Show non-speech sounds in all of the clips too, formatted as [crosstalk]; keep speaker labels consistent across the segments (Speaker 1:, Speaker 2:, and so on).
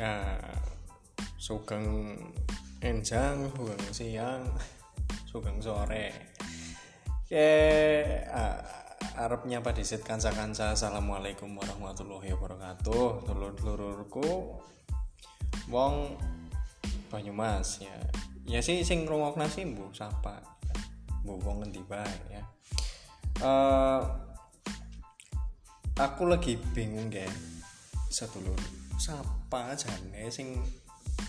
Speaker 1: ya sugeng enjang sugeng siang [laughs] sugeng sore. Ke uh, arep nyapa disit kanca-kanca. Assalamualaikum warahmatullahi wabarakatuh. Dulur-dulurku wong Banyumas ya. Ya sih sing ngrungokna sih mbuh sapa mbuh wong ngendi bae ya. Uh, aku lagi bingung ya sedulur sapa jane sing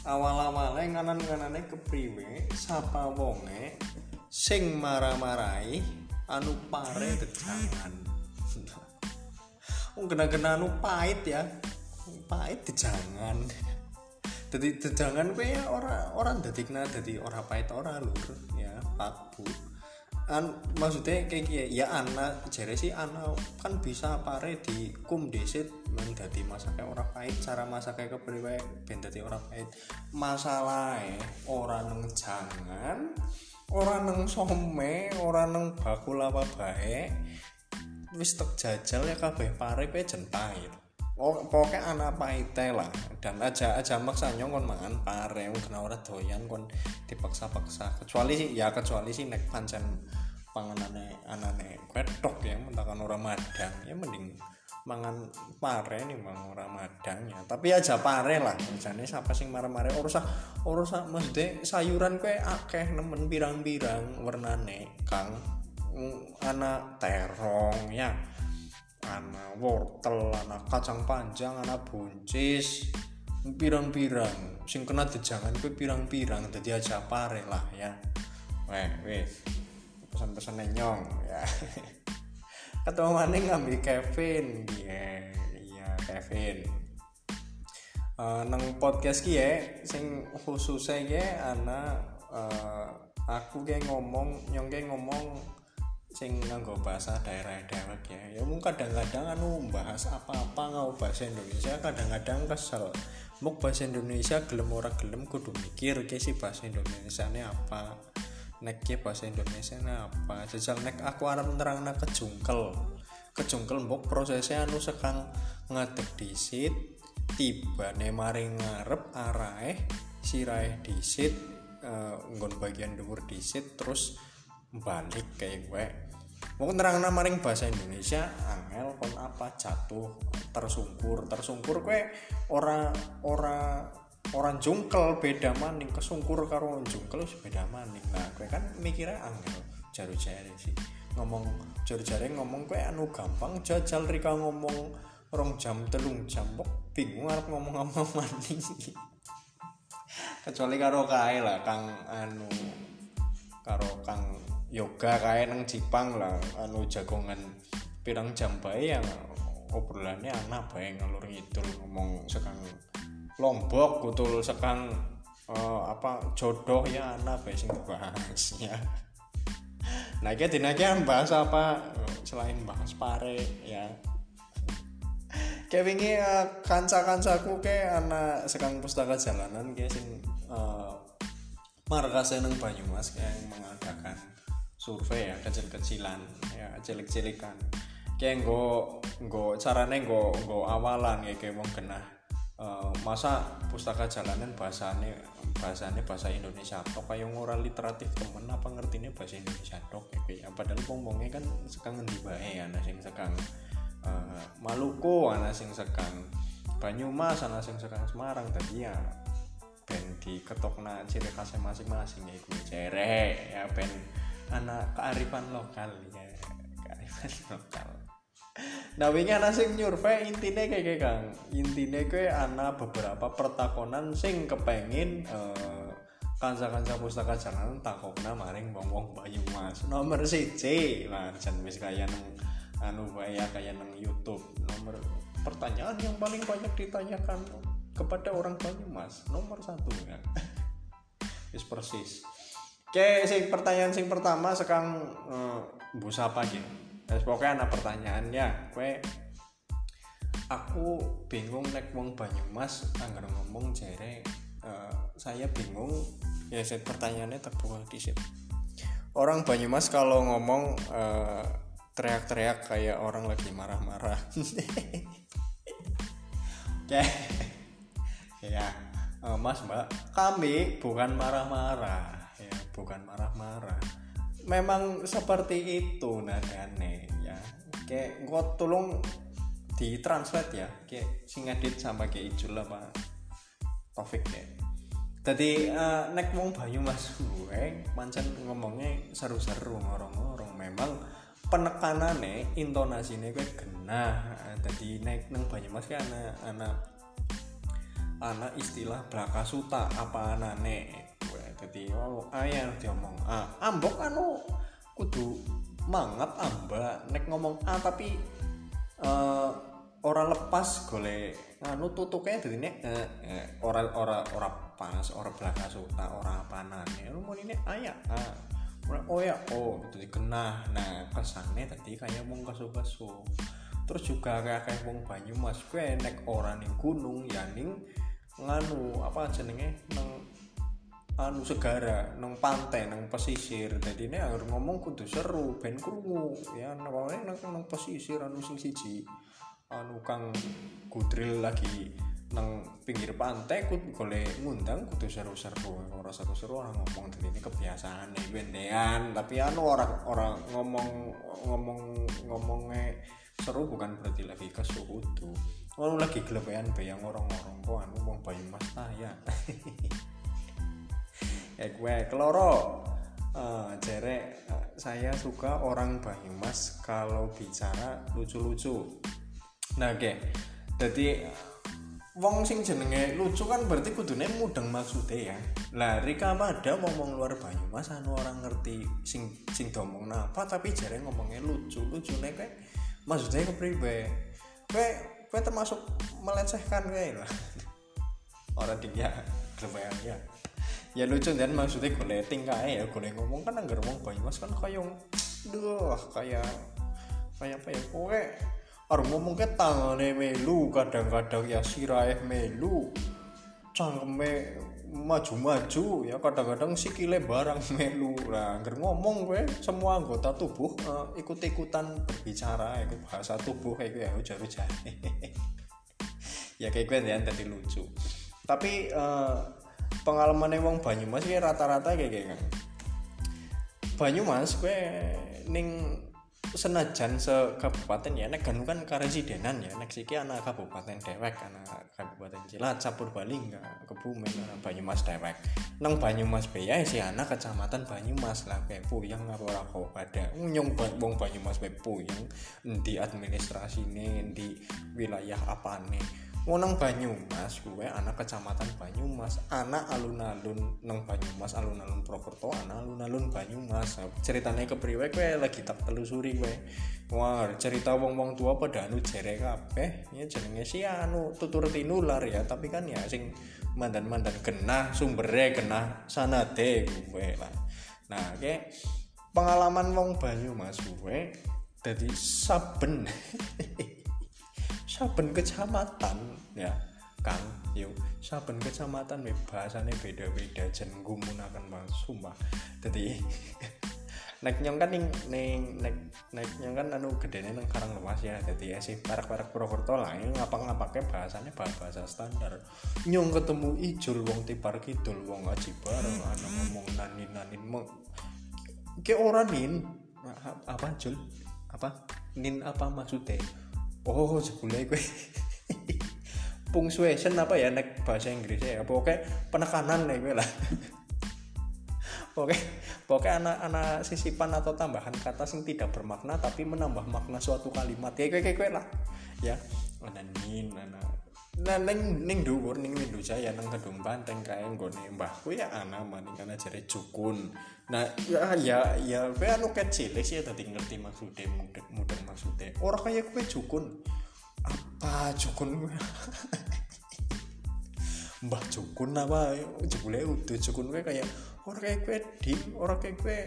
Speaker 1: awal-awale nganan-nganane kepriwe sapa wonge sing marah-marahi anu pare dejangan. Wong kena-kena anu pahit ya pahit dejangan. Jadi dejangan kowe ora ora dadikna dadi ora pahit ora lur ya Pak Bu an maksudnya kayak gini ya anak jare sih anak kan bisa pare di kum desit menjadi masaknya orang pahit cara masaknya kepriwe ben dadi ora pahit. Masalahnya orang neng jangan orang neng some orang neng bakul apa bae wis tek jajal ya kabeh pare kowe jen pokoknya anak pahite lah. Dan aja aja maksa nyong kon mangan pare kena ora doyan kon dipaksa-paksa. Kecuali sih ya kecuali sih nek pancen panganane anane wedok ya mentakan orang madang ya mending mangan pare nih bang orang madang ya. Tapi aja pare lah misalnya siapa sing marah-marah urusa urusa mesti sayuran kue akeh nemen pirang-pirang warnane kang. Anak terong ya anak wortel anak kacang panjang anak buncis. Pirang-pirang. Sing kena dejangan kue pirang-pirang jadi aja pare lah ya. Weh weh pesan-pesan nyong ya. [laughs] Ketemu mana ngambil Kevin. Iya iya Kevin. Uh, nang podcast ki ya sing khususnya ya anak uh, aku kayak ngomong nyong kayak ngomong sing nganggo bahasa daerah-daerah ya. Ya mungkin kadang-kadang anu bahas apa-apa ngau bahasa Indonesia kadang-kadang kesel. Mau bahasa Indonesia gelem ora gelem kudu mikir ke si bahasa Indonesia ini apa? Nek bahasa Indonesia apa? Jajal nek aku arep nerangna kejungkel. Kejungkel mbok prosesnya anu sekang ngadeg disit tiba ne maring ngarep arahe sirahe disit uh, nggon bagian dhuwur disit terus balik kayak gue. Mau nerangna maring bahasa Indonesia angel kon apa jatuh tersungkur. Tersungkur gue ora ora orang jungkel beda maning. Kesungkur karo jungkel beda maning. Nah gue kan mikirnya angel jaru jari sih. Ngomong jaru jari ngomong gue anu gampang jajal rika ngomong rong jam telung jam kok bingung harus ngomong ngomong [laughs] maning. Kecuali karo kae lah kang anu karo kang yoga kae nang Jepang lah anu jagongan pirang jam bae yang obrolannya anak bae ngalur ngidul ngomong sekang lombok kutul sekang uh, apa jodoh ya anak bae sing dibahas [laughs] ya. Nah kita dinanya bahas apa selain bahas pare ya. Kayak wingi uh, kanca-kancaku kayak anak sekang pustaka jalanan kayak sing uh, markasnya neng Banyumas kayak mengadakan survei ya kecil-kecilan ya cilik-cilikan. Kayak nggo nggo carane nggo nggo awalan ya kayak mau kena uh, masa pustaka jalanan bahasane bahasane bahasa Indonesia tok? Kayak orang literatif temen apa ngerti ini bahasa Indonesia tok? Ya kayak padahal ngomongnya kan sekang ngendi bae ana sing sekang uh, Maluku ana sing sekang Banyumas ana sing sekang Semarang tadi ya ben ketokna ciri khasnya masing-masing ya gue cere ya ben anak kearifan lokal ya. Kearifan [laughs] lokal. Nah wingi ana sing nyurvei intine kayak Kang. Intine kowe ana beberapa pertakonan sing kepengin uh, kanca-kanca pustaka jangan takokna maring wong-wong Banyumas nomor siji lah jan wis kaya nang anu bae kaya nang YouTube. Nomor pertanyaan yang paling banyak ditanyakan kepada orang Banyumas nomor satu kan [laughs] wis persis Oke, sing pertanyaan sing pertama sekarang uh, bu sapa gitu pokoknya ada pertanyaannya, kue aku bingung nek wong Banyumas anggar ngomong jere uh, saya bingung ya set pertanyaannya terbuka di. Orang Banyumas kalau ngomong uh, teriak-teriak kayak orang lagi marah-marah. [laughs] Oke. Ya uh, Mas Mbak kami bukan marah-marah bukan marah-marah. Memang seperti itu nadane ya. Kayak gue tolong di translate ya kayak sing edit sama kayak Ijul apa Taufik ya jadi uh, nek wong Bayu Mas gue pancen ngomongnya seru-seru ngorong-ngorong. Memang penekanannya intonasinya gue genah. Jadi nek neng Banyumas kan anak anak anak istilah belaka suta apa anane jadi oh ayah diomong ah ambok anu kudu mangap amba nek ngomong ah tapi uh, orang lepas gole anu tutuknya jadi nek eh, eh, orang orang orang pas orang belakang suta orang apa nane lu mau ini ayah ah oh ya oh itu dikenah. Nah kesannya tadi kayak mau kasu kasu terus juga kayak kayak wong Banyumas. Gue nek orang ning gunung ya ning nganu apa jenenge? Nang anu segara nang pantai nang pesisir. Jadi ini harus ngomong kudu seru ben krungu. Ya namanya nang, nang pesisir anu sing siji. Anu kang kudril lagi nang pinggir pantai kudu boleh ngundang kudu seru-seru. Orang seru-seru orang ngomong dari ini kebiasaan nih bendean. Tapi anu orang orang ngomong ngomong ngomongnya seru bukan berarti lagi kesuhutu orang lagi gelepean bayang orang-orang kok anu mau bayi mas ya [laughs] ya gue keloro. Uh, jere uh, saya suka orang Banyumas kalau bicara lucu-lucu. Nah oke. Jadi wong sing jenenge lucu kan berarti kudune mudeng maksudnya ya. Lah Rika ada ngomong luar Banyumas anu orang ngerti sing sing domong apa tapi jare ngomongnya lucu lucu nih kayak maksudnya kepriwe kayak kayak termasuk melecehkan kayak lah. [laughs] Orang dia kebayang ya ya lucu dan maksudnya gue kae ya gue ngomong kan anggar ngomong Banyumas kan kayak duh kayak kayak apa ya kowe orang ngomong ke tangane melu kadang-kadang ya sirahe melu cangkeme maju-maju ya kadang-kadang sikile barang [laughs] melu. Lah anggar ngomong gue semua anggota tubuh uh, ikut-ikutan berbicara itu bahasa tubuh kayak gue ya ujar-ujar [laughs] ya kayak gue ya tadi lucu. Tapi uh, pengalaman wong Banyumas kayak rata-rata kayak kayak kan. Banyumas gue ning senajan se kabupaten ya nek kan karesidenan ya nek siki anak kabupaten dewek anak kabupaten Cilacap Purbalingga Kebumen anak Banyumas dewek. Nang Banyumas Beya si anak kecamatan Banyumas lah kayak puyang apa ora pada nyong wong Banyumas be puyang di administrasi ini di wilayah apa nih nang Banyumas gue anak kecamatan Banyumas anak alun-alun nang Banyumas alun-alun Prokerto anak alun-alun Banyumas. Ceritanya kepriwe gue lagi tak telusuri gue wah cerita wong-wong tua pada anu jere kabeh. Ya jenenge si anu tutur tinular ya. Tapi kan ya sing mandan-mandan kena sumbernya kena sanade gue lah. Nah kayak pengalaman wong Banyumas gue jadi saben [laughs] saben kecamatan ya Kang yuk saben kecamatan bahasanya beda-beda jen gunakan mas sumpah jadi [laughs] naik nyong kan ning ning naik naik nyong kan anu gede nang karang lemas ya jadi ya sih parak-parak Purwokerto lah ini ngapa-ngapake bahasanya bahasa standar. Nyong ketemu ijul wong tipar kidul wong aji bareng ana ngomong nanin nanin mau ke orang nin. Apa jul? Apa? Nin apa maksudnya oh jebule gue [laughs] punctuation apa ya? Nek bahasa Inggrisnya ya. Pokoknya penekanan nih gue lah. [laughs] Oke pokoknya anak-anak sisipan atau tambahan kata sing tidak bermakna tapi menambah makna suatu kalimat. Ya kayak kayak lah. Ya. Ada nin anak nah neng neng dhuwur ning Windu Jaya nang gedung banteng kae nggone mbahku ya ana maning kana jare cukun nah ya ya ya kowe anu kecil sih ya tadi ngerti maksudnya mudah mudah maksudnya orang kayak kowe cukun apa cukun [laughs] mbah cukun apa? Jebule udah cukun kowe kayak orang kayak kowe ding orang kayak kowe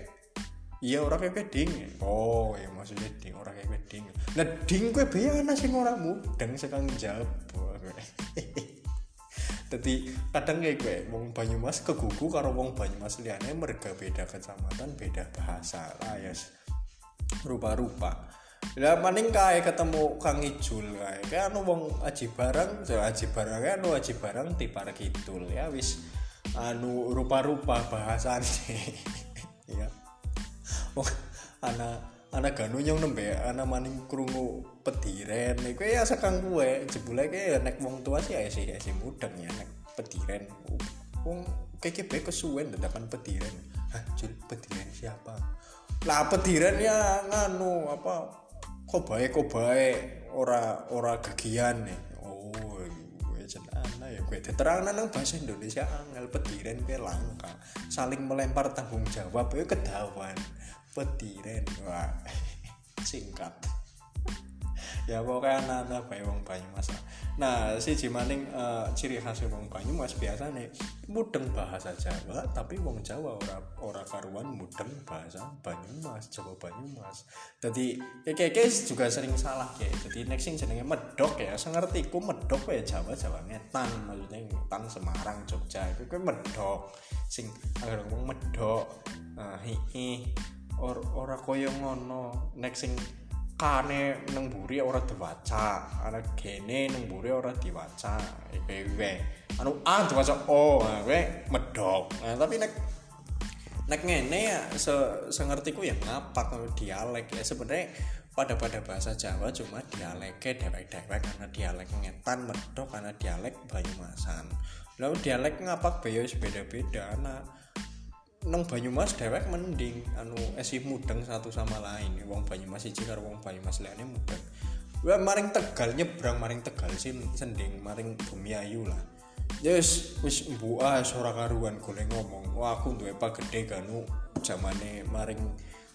Speaker 1: iya orang kayak ding. Oh ya maksudnya ding orang kayak ding. Nah ding gue bayana sih orang mudeng sekarang jawab [laughs] jadi kadang kayak gue wong Banyumas kegugu karo wong Banyumas liane mereka beda kecamatan beda bahasa lah ya rupa-rupa. Lah maning kae ketemu Kang Ijul kae kae anu wong aji barang so aji barang kae anu aji barang tipar kidul ya wis anu rupa-rupa bahasane. [laughs] Ya. Wong ana ana ganu nyong nembe ana maning krungu pediren iku ya sekang kuwe jebule ke nek wong tua sih ya sih sih mudeng ya nek pediren wong bae kesuwen dadakan pediren hah jul pediren siapa? Lah pediren ya nganu apa kobae kobae ora ora gagian nih oh gue jenana ya gue diterangkan nang bahasa Indonesia angel pediren gue langka. Saling melempar tanggung jawab gue kedawan. Pediren wah [laughs] singkat ya pokoknya anak-anak bayi wong Banyumas nah si jimaning uh, ciri khas wong Banyumas biasa nih mudeng bahasa Jawa tapi wong Jawa ora ora karuan mudeng bahasa Banyumas Jawa Banyumas jadi kayak kayak juga sering salah ya jadi next sing jenenge medok ya ngerti ku medok ya Jawa Jawa ngetan maksudnya ngetan Semarang Jogja itu kayak medok sing agar ngomong medok uh, hi or ora koyo ngono kane neng buri ora diwaca ana gene neng buri ora diwaca. Kowe anu a diwaca o kowe medok nah, tapi nek nek ngene ya se, se ngertiku ya ngapak dialek. Ya sebenarnya pada pada bahasa Jawa cuma dialeknya dewek-dewek karena dialek ngetan medok karena dialek Banyumasan. Lalu dialek ngapak bayo beda-beda nah nang Banyumas dewek mending anu esih mudeng satu sama lain. Wong Banyumas siji karo wong Banyumas liyane mudeng. Wah maring Tegal nyebrang maring Tegal sih sending maring Bumiayu lah. Yes wis mbua ora karuan golek ngomong. Wah aku duwe gede kanu zamane maring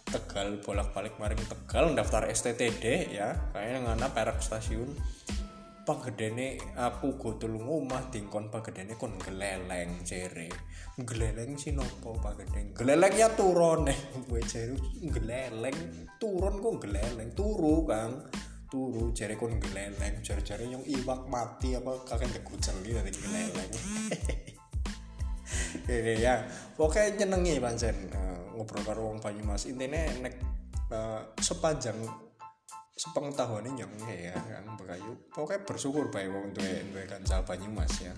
Speaker 1: Tegal bolak-balik maring Tegal daftar STTD ya. Kayaknya ngana perak stasiun pagedene aku godol ngomah dingkon pagedene kon geleleng cere geleleng si nopo pagedeng geleleng ya turun. Nih gue cere geleleng turun kok geleleng turu kang. Turu cere kon geleleng cere cere yang iwak mati apa kakek dekuceli dari geleleng [laughs] ya pokoknya nyenengi pancen uh, ngobrol karo wong Banyumas. Intine nek uh, sepanjang sepengetahuannya yang ya kan bekayu pokoknya bersyukur baik wong duwe duwe kanca Banyumas ya.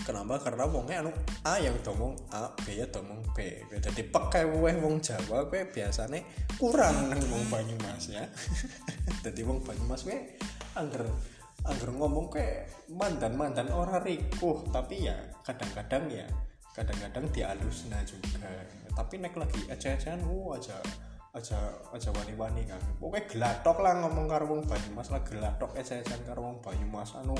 Speaker 1: Kenapa? Karena wongnya anu A yang domong A B ya domong B. Jadi pakai weh wong Jawa gue biasanya kurang nang wong Banyumas ya. [laughs] Jadi wong Banyumas gue angger angger ngomong kayak mandan mandan orang rikuh. Tapi ya kadang-kadang ya kadang-kadang dialus nah juga. Tapi naik lagi aja-aja uh aja aja aja wani-wani kan. Pokoknya gelatok lah ngomong karo wong Banyumas lah gelatok ececan karo wong Banyumas. Anu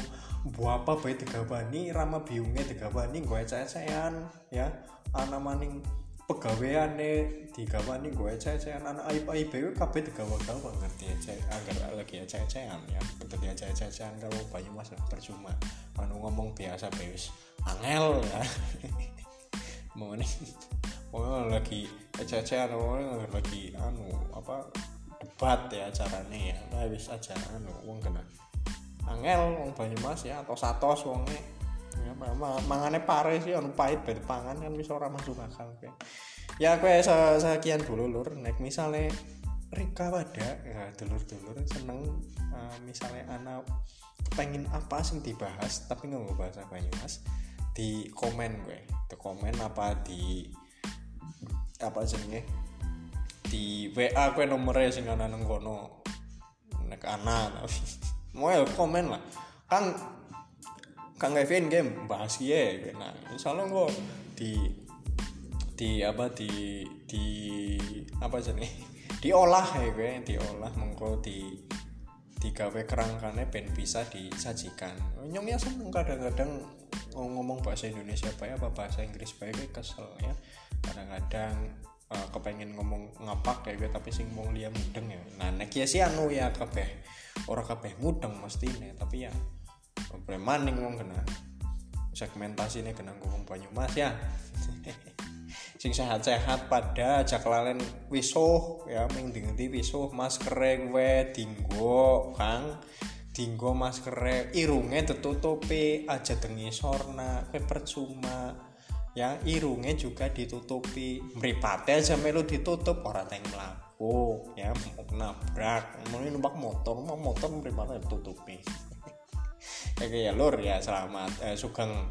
Speaker 1: bu apa bae digawani rama biunge digawani gue ececan ya. Ana maning pegawaiane digawani gue ececan anak aib aib bae kabeh digawa-gawa ngerti aja agar lagi ececan ya. Betul dia ececan karo Banyumas percuma. Anu ngomong biasa bae angel ya. [laughs] Mau nih mau lagi aja-aja anu lagi anu apa debat ya acaranya ya. Nah habis aja anu wong kena angel wong Banyumas ya atau satos wonge. Ya mangane pare sih anu pahit beda pangan kan bisa orang masuk akal oke ya gue sekian dulu lur nek misalnya Rika pada ya dulur-dulur seneng uh, misalnya anak pengen apa sih dibahas tapi nggak bahasa Banyumas di komen gue di komen apa di apa jenenge? Di WA kue nomornya sing ana nang kono. Nek ana [laughs] mau komen lah. Kang kang Kevin game bahas ye nah misalnya gue di di apa di di apa jenenge? [laughs] Diolah ya gue diolah mengko di digawe kerangkane ben bisa disajikan. Nyongnya seneng kadang-kadang ngomong bahasa Indonesia baik apa bahasa Inggris baik kesel ya. Kadang-kadang uh, kepengen ngomong ngapak kayak gue tapi sing mau liam mudeng ya. Nah nek ya sih anu ya kabeh. Orang kabeh mudeng mesti nih tapi ya problem maning wong kena. Segmentasi ini kena ngomong Banyumas ya [laughs] sing sehat-sehat pada aja kelalen wisuh ya ming dingendi wisuh masker gue dinggo kang. Dinggo masker irunge tertutupi aja dengi sorna kue percuma. Ya irunge juga ditutupi. Mripate aja melu ditutup ora teng mlaku ya mau nabrak. Mau numpak motor mau motor mana tutupi oke ya lur ya selamat. Eh, sugeng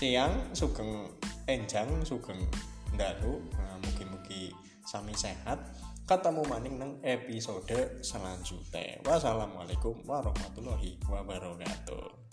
Speaker 1: siang sugeng enjang sugeng dalu nah, mugi-mugi sami sehat. Ketemu maning nang episode selanjutnya wassalamualaikum warahmatullahi wabarakatuh